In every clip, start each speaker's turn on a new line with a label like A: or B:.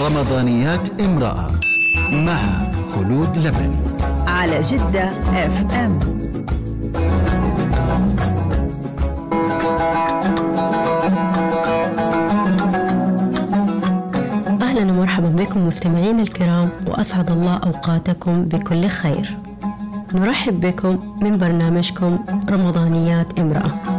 A: رمضانيات امرأة مع خلود لبني
B: على جدة اف ام
C: أهلا ومرحبا بكم مستمعين الكرام وأسعد الله أوقاتكم بكل خير. نرحب بكم من برنامجكم رمضانيات امرأة.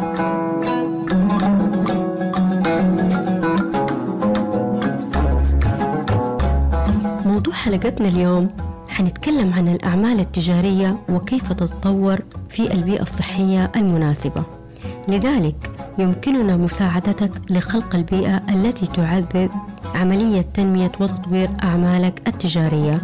C: حلقتنا اليوم حنتكلم عن الأعمال التجارية وكيف تتطور في البيئة الصحية المناسبة. لذلك يمكننا مساعدتك لخلق البيئة التي تعزز عملية تنمية وتطوير أعمالك التجارية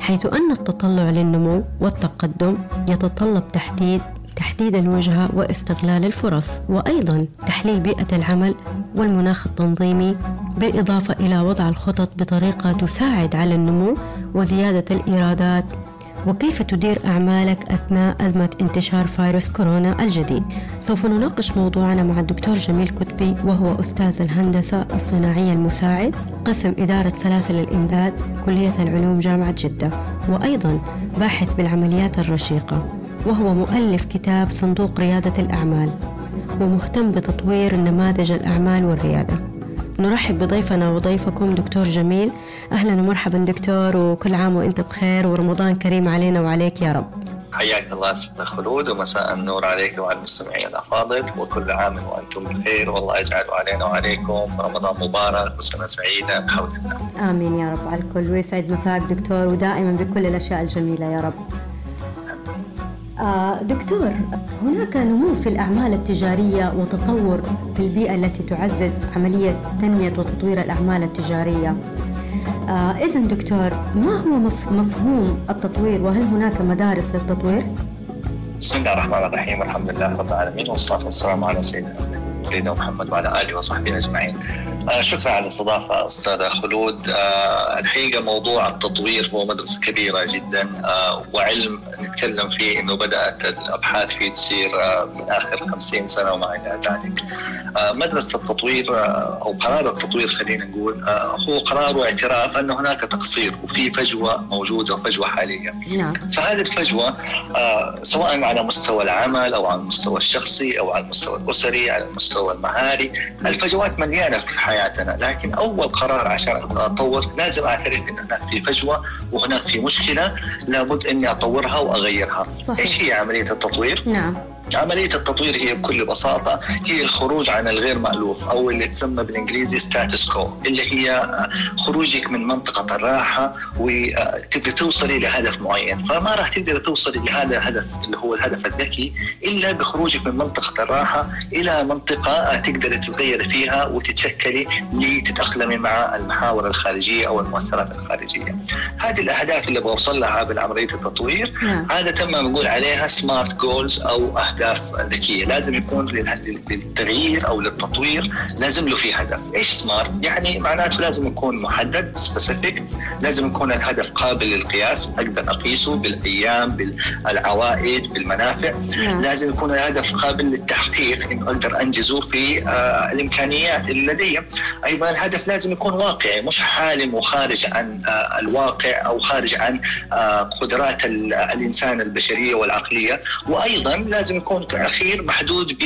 C: حيث أن التطلع للنمو والتقدم يتطلب تحديد تحديد الوجهة واستغلال الفرص وأيضا تحليل بيئة العمل والمناخ التنظيمي بالإضافة إلى وضع الخطط بطريقة تساعد على النمو وزيادة الإيرادات. وكيف تدير أعمالك أثناء أزمة انتشار فيروس كورونا الجديد؟ سوف نناقش موضوعنا مع الدكتور جميل كتبي وهو أستاذ الهندسة الصناعية المساعد قسم إدارة سلاسل الإمداد كلية العلوم جامعة جدة وأيضا باحث بالعمليات الرشيقة. وهو مؤلف كتاب صندوق ريادة الأعمال ومهتم بتطوير نماذج الأعمال والريادة. نرحب بضيفنا وضيفكم دكتور جميل. أهلا ومرحبا دكتور وكل عام وأنت بخير ورمضان كريم علينا وعليك يا رب.
D: حياك الله ست خلود ومساء النور عليك وعلى المستمعين الأفاضل. وكل عام وأنتم بخير والله يجعله علينا وعليكم رمضان مبارك وسنة سعيدة بحول الله.
C: آمين يا رب على الكل ويسعد مساك دكتور ودائما بكل الأشياء الجميلة يا رب. دكتور هناك نمو في الأعمال التجارية وتطور في البيئة التي تعزز عملية تنمية وتطوير الأعمال التجارية آه إذا دكتور ما هو مف- مفهوم التطوير وهل هناك مدارس للتطوير؟
D: بسم الله الرحمن الرحيم والحمد لله رب العالمين والصلاة والسلام على سيدنا سيدنا محمد وعلى آله وصحبه أجمعين. آه شكرا على الاستضافة أستاذة خلود آه الحقيقة موضوع التطوير هو مدرسة كبيرة جدا آه وعلم نتكلم فيه إنه بدأت الأبحاث فيه تصير من آخر 50 سنة وما إلى ذلك. مدرسة التطوير أو قرار التطوير خلينا نقول هو قرار واعتراف ان هناك تقصير وفي فجوة موجودة وفجوة حاليه.
C: نعم
D: فهذه الفجوة سواء على مستوى العمل أو على المستوى الشخصي أو على المستوى الأسري على المستوى المهاري الفجوات مليانة في حياتنا لكن أول قرار عشان أطور لازم أعترف أن هناك في فجوة وهناك في مشكلة لابد أني أطورها وأغيرها
C: صحيح.
D: إيش هي عملية التطوير؟
C: نعم
D: عملية التطوير هي بكل بساطة هي الخروج عن الغير مألوف أو اللي تسمى بالإنجليزي ستاتس كو اللي هي خروجك من منطقة الراحة وتبي توصلي لهدف معين فما راح تقدر توصلي لهذا الهدف اللي هو الهدف الذكي إلا بخروجك من منطقة الراحة إلى منطقة تقدري تتغيري فيها وتتشكلي لتتأقلمي مع المحاور الخارجية أو المؤثرات الخارجية. هذه الأهداف اللي بوصل لها بعملية التطوير
C: نعم.
D: عادة ما بنقول عليها smart goals أو أهداف ذكية لازم يكون لل- للتغيير أو للتطوير لازم له في هدف. إيش smart؟ يعني معناته لازم يكون محدد specific لازم يكون الهدف قابل للقياس. أقدر أقيسه بالأيام بالعوائد بالمنافع.
C: نعم.
D: لازم يكون الهدف قابل للتحقيق. انه أقدر أنجزه في آه، الإمكانيات اللي لدي أيضا الهدف لازم يكون واقعي مش حالم وخارج عن آه، الواقع أو خارج عن آه، قدرات ال- الإنسان البشرية والعقلية. وأيضا لازم يكون الأخير محدود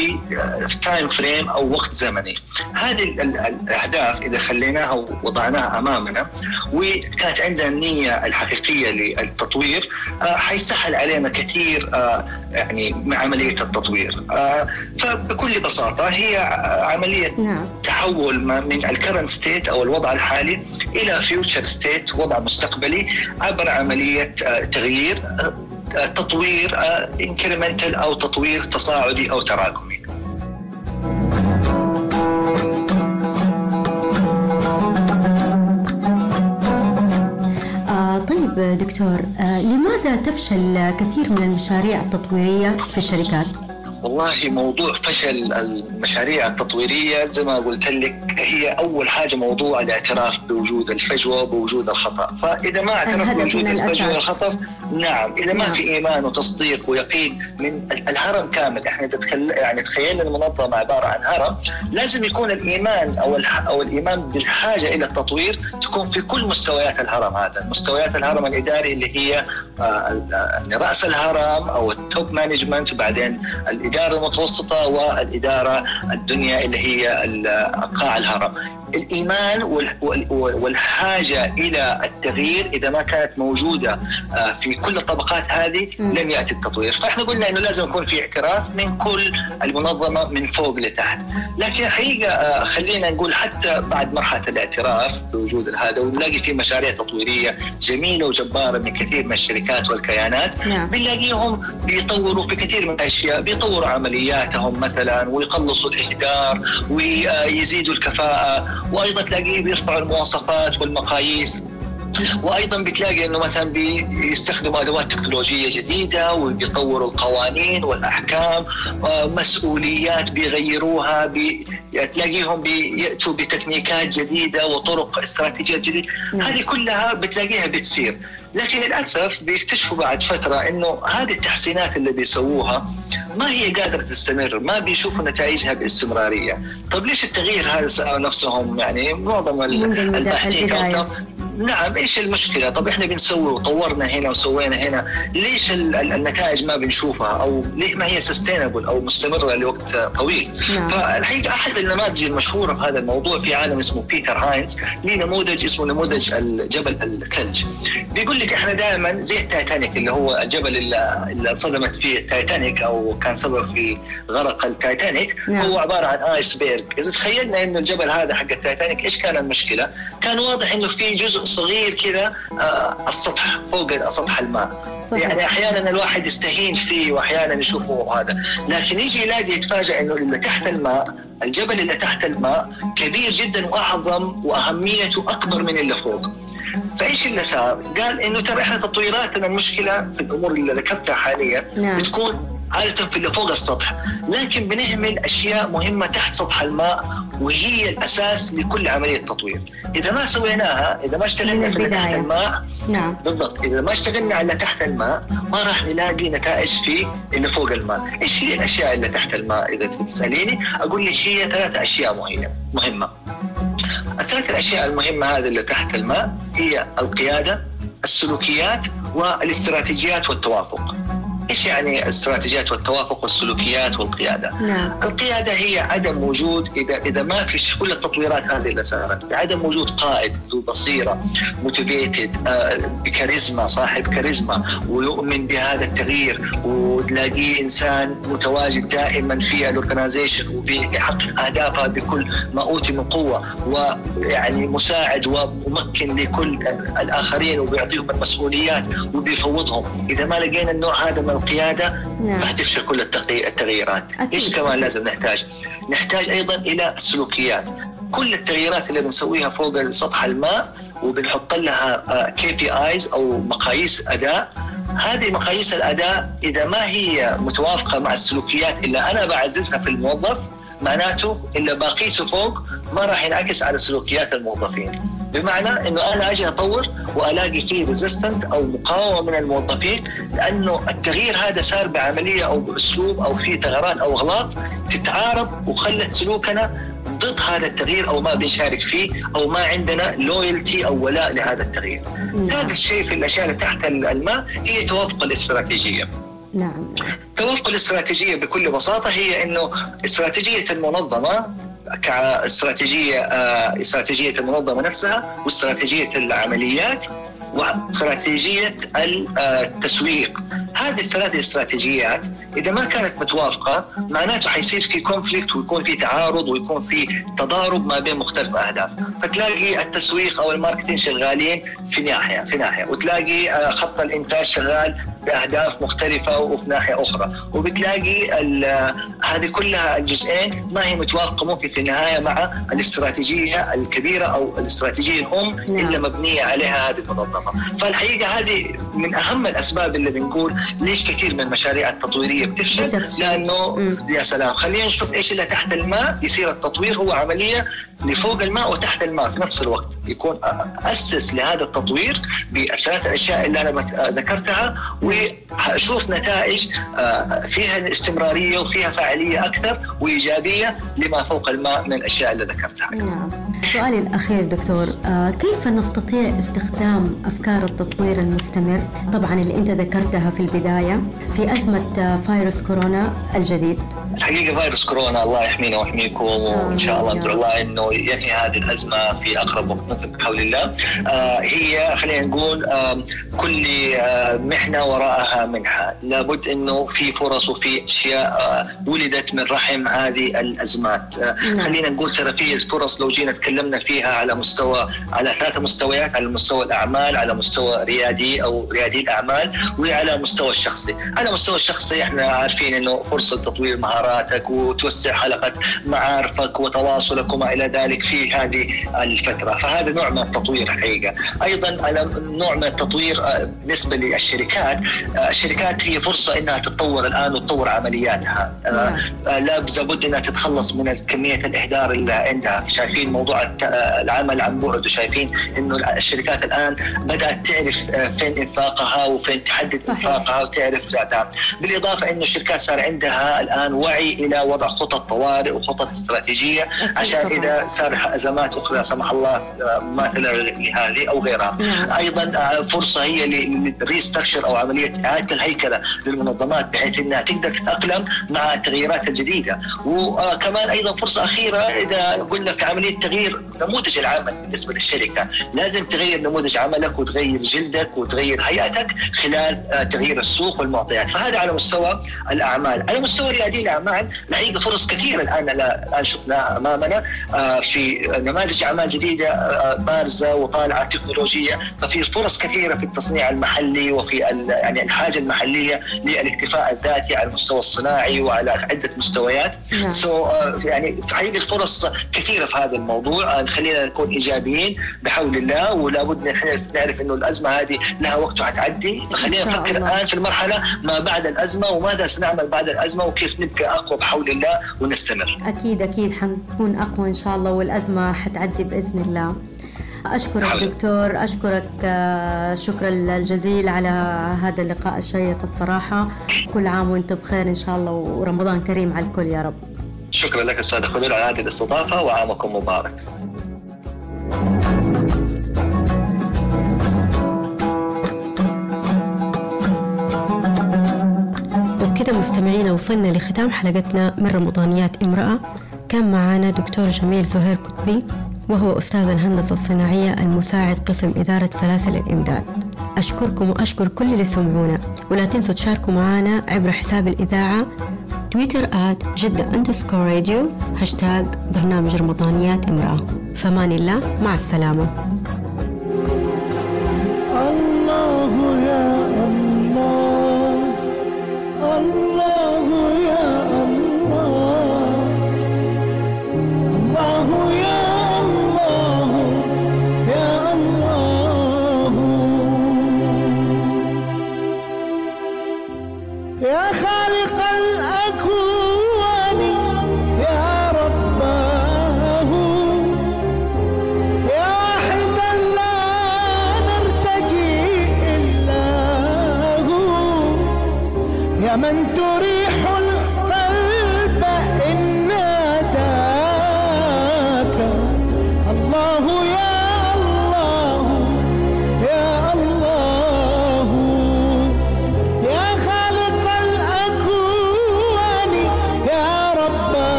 D: ب time frame أو وقت زمني. هذه ال- ال- الأهداف إذا خليناها ووضعناها أمامنا وكانت عندنا النية الحقيقية للتطوير آه، حيسهل علينا كثير آه، يعني مع عملية التطوير. آه، فبكل بساطة هي آه، عملية
C: نعم.
D: تحول ما من ال current state أو الوضع الحالي إلى future state وضع مستقبلي عبر عملية آه، تغيير آه، آه، تطوير incremental أو تطوير تصاعدي أو تراكمي.
C: آه طيب دكتور آه لماذا تفشل كثير من المشاريع التطويرية في الشركات؟
D: والله موضوع فشل المشاريع التطويرية زي ما قلت لك هي أول حاجة موضوع الاعتراف بوجود الفجوة وبوجود الخطأ، فإذا ما اعترف بوجود الفجوة والخطأ نعم إذا ما نعم. في إيمان وتصديق ويقين من الهرم كامل إحنا تتخل... يعني تخيلنا المنظمة عبارة عن هرم لازم يكون الإيمان أو الح... أو الإيمان بالحاجة إلى التطوير تكون في كل مستويات الهرم هذا، مستويات الهرم الإداري اللي هي آه، يعني رأس الهرم أو ال top management وبعدين الإدارة المتوسطة والإدارة الدنيا اللي هي قاع الهرم الإيمان والحاجة إلى التغيير إذا ما كانت موجودة آه، في كل الطبقات هذه لن يأتي التطوير، فإحنا قلنا إنه لازم يكون في اعتراف من كل المنظمة من فوق لتحت، لكن حقيقة آه، خلينا نقول حتى بعد مرحلة الاعتراف بوجود هذا ونلاقي في مشاريع تطويرية جميلة وجبارة من كثير من الشركات والكيانات نعم. بنلاقيهم بيطوروا في كثير من الأشياء، بيطوروا عملياتهم مثلا ويقلصوا الإهدار ويزيدوا الكفاءة وأيضا تلاقيه بيرفع المواصفات والمقاييس. وأيضا بتلاقي إنه مثلا بيستخدموا أدوات تكنولوجية جديدة وبيطوروا القوانين والأحكام مسؤوليات بيغيروها بي... تلاقيهم بيأتوا بتكنيكات جديدة وطرق استراتيجيات جديدة. نعم. هذه كلها بتلاقيها بتصير. لكن للأسف بيكتشفوا بعد فترة إنه هذه التحسينات اللي بيسووها ما هي قادرة تستمر، ما بيشوفوا نتائجها باستمرارية، طيب ليش التغيير هذا سالوا نفسهم؟ يعني معظم الباحثين نعم إيش المشكلة؟ طب إحنا بنسوي وطورنا هنا وسوينا هنا، ليش النتائج ما بنشوفها أو ليه ما هي sustainable أو مستمرة لوقت طويل؟ نعم. فالحقيقة أحد النماذج المشهورة في هذا الموضوع في عالم اسمه بيتر هاينز، ليه نموذج اسمه نموذج الجبل الثلج. بيقول لك إحنا دائما زي التايتانيك اللي هو الجبل اللي, اللي صدمت فيه التايتانيك أو كان سبب في غرق التايتانيك نعم. هو عبارة عن iceberg، إذا تخيلنا إنه الجبل هذا حق التايتانيك إيش كان المشكلة؟ كان واضح إنه في جزء صغير كذا آه السطح فوق سطح الماء صحيح. يعني أحيانا الواحد يستهين فيه واحيانا يشوفه هذا لكن يجي يلاقي يتفاجئ إنه اللي تحت الماء الجبل اللي تحت الماء كبير جدا وأعظم وأهميته أكبر من اللي فوق فإيش اللي صار؟ قال إنه ترى إحنا تطويراتنا المشكلة في الأمور اللي ذكرتها حاليا نعم. بتكون عادة في اللي فوق السطح. لكن بنهمل أشياء مهمة تحت سطح الماء وهي الأساس لكل عملية تطوير. إذا ما سويناها إذا ما اشتغلنا في تحت الماء نعم. بالضبط. إذا ما اشتغلنا على تحت الماء ما راح نلاقي نتائج في اللي فوق الماء. إيش هي الأشياء اللي تحت الماء؟ إذا تسأليني أقول لك هي ثلاث أشياء مهمة. مهمة. الثلاث الأشياء المهمة هذه اللي تحت الماء هي القيادة السلوكيات والاستراتيجيات والتوافق. إيش يعني الاستراتيجيات والتوافق والسلوكيات والقيادة؟ نعم. القيادة هي عدم وجود إذا إذا ما في كل التطويرات هذه اللي صارت، عدم وجود قائد ذو بصيرة motivated آه، بكاريزما صاحب كاريزما ويؤمن بهذا التغيير وتلاقيه إنسان متواجد دائما في ال organization وبيحقق اهدافها بكل ما أوتي من قوة ويعني مساعد وممكن لكل الآخرين وبيعطيهم المسؤوليات وبيفوضهم، إذا ما لقينا النوع هذا من القيادة نعم. راح تفشل كل التغييرات. أكيد. إيش كمان لازم نحتاج؟ نحتاج أيضا إلى السلوكيات. كل التغييرات اللي بنسويها فوق سطح الماء وبنحط لها KPIs أو مقاييس أداء. هذه مقاييس الأداء إذا ما هي متوافقة مع السلوكيات اللي أنا بعززها في الموظف معناته اللي بقيسه فوق ما راح ينعكس على سلوكيات الموظفين. بمعنى إنه أنا أجي أطور وألاقي فيه resistant أو مقاومة من الموظفين لأنه التغيير هذا صار بعملية أو بأسلوب أو في ثغرات أو أغلاط تتعارض وخلت سلوكنا ضد هذا التغيير أو ما بنشارك فيه أو ما عندنا loyalty أو ولاء لهذا التغيير. هذا الشيء في الأشياء اللي تحت الماء هي توافق الاستراتيجية. نعم توافق الاستراتيجية بكل بساطة هي إنه استراتيجية المنظمة كاستراتيجية آه، استراتيجية المنظمة نفسها واستراتيجية العمليات واستراتيجيه التسويق. هذه الثلاث استراتيجيات إذا ما كانت متوافقة معناته حيصير في conflict ويكون في تعارض ويكون في تضارب ما بين مختلف أهداف. فتلاقي التسويق أو ال marketing شغالين في ناحية في ناحية. وتلاقي آه، خط الإنتاج شغال بأهداف مختلفة وفي ناحية أخرى. وبتلاقي هذه كلها الجزئين ما هي متوافقة ممكن في النهاية مع الاستراتيجية الكبيرة أو الاستراتيجية الأم نعم. اللي مبنية عليها هذه المنظمة. فالحقيقة هذه من أهم الأسباب اللي بنقول ليش كثير من المشاريع التطويرية بتفشل؟ لأنه يا سلام خلينا نشوف إيش اللي تحت الماء يصير التطوير هو عملية لفوق الماء وتحت الماء في نفس الوقت يكون أسس لهذا التطوير بالثلاث الاشياء اللي أنا ذكرتها وأشوف نتائج آه، فيها الاستمراريه وفيها فاعلية أكثر وإيجابية لما فوق الماء من الأشياء اللي ذكرتها.
C: نعم. سؤالي الأخير دكتور آه، كيف نستطيع استخدام أفكار التطوير المستمر طبعا اللي أنت ذكرتها في البداية في أزمة آه، فيروس كورونا الجديد؟
D: الحقيقة فيروس كورونا الله يحمينا ويحميكم وإن شاء الله ندعو الله إنه ينهي هذه الأزمة في أقرب وقت ممكن بحول الله. هي خلينا نقول كل محنة وراءها منحة، لابد إنه في فرص وفي أشياء ولدت من رحم هذه الأزمات، نعم. خلينا نقول ترى في الفرص لو جينا تكلمنا فيها على مستوى على ثلاث مستويات على مستوى الأعمال، على مستوى ريادي أو ريادي الأعمال وعلى مستوى الشخصي، على مستوى الشخصي إحنا عارفين إنه فرصة تطوير مهاراتك وتوسع حلقة معارفك وتواصلك وما إلى ذلك في هذه الفترة، فهذا نوع من التطوير حقيقة، أيضا على نوع من التطوير بالنسبة للشركات الشركات هي فرصة إنها تتطور الآن وتطور عملياتها. نعم. لا لابد إنها تتخلص من كمية الإهدار اللي عندها. شايفين موضوع العمل عن بعد وشايفين إنه الشركات الآن بدأت تعرف فين إنفاقها وفين تحدد صحيح. إنفاقها وتعرف ذاتها. بالإضافة إنه الشركات صار عندها الآن وعي إلى وضع خطط طوارئ وخطط استراتيجية عشان إذا صار ازمات أخرى سمح الله مثلا لهذه أو غيرها. نعم. أيضا فرصة هي للريستكشر أو عملية إعادة الهيكلة للمنظمات بحيث إنها تقدر تتأقلم مع التغييرات الجديدة. وكمان أيضا فرصة أخيرة إذا قلنا في عملية تغيير نموذج العمل بالنسبة للشركة. لازم تغير نموذج عملك وتغير جلدك وتغير هيئتك خلال تغيير السوق والمعطيات. فهذا على مستوى الأعمال. على مستوى ريادي الأعمال لقينا فرص كثيرة الآن الآن شفناها أمامنا في نماذج أعمال جديدة بارزة وطالعة تكنولوجية. ففي فرص كثيرة في التصنيع المحلي وفي يعني الحاجة المحلية للاكتفاء الذاتي على المستوى الصناعي وعلى عدة مستويات. نعم. سو so, يعني حقيقة الفرص كثيرة في هذا الموضوع. خلينا نكون إيجابيين بحول الله ولا بد نعرف إنه الأزمة هذه لها وقت وحتعدي فخلينا نفكر الآن في المرحلة ما بعد الأزمة وماذا سنعمل بعد الأزمة وكيف نبقى أقوى بحول الله ونستمر.
C: أكيد أكيد. حنكون أقوى إن شاء الله. والأزمة حتعدي بإذن الله. أشكرك. دكتور أشكرك شكرا الجزيل على هذا اللقاء الشيق الصراحة. كل عام وأنت بخير إن شاء الله ورمضان كريم على الكل يا رب.
D: شكرا لك أستاذ خليل على هذه الاستضافة وعامكم مبارك.
C: وبكده مستمعينا وصلنا لختام حلقتنا من رمضانيات امرأة. كان معنا دكتور جميل زهير كتبي وهو أستاذ الهندسة الصناعية المساعد قسم إدارة سلاسل الإمداد. أشكركم وأشكر كل اللي سمعونا. ولا تنسوا تشاركوا معنا عبر حساب الإذاعة تويتر at جدة underscore راديو هاشتاج برنامج رمضانيات امرأة. فمان الله مع السلامة.
E: الله يا الله الله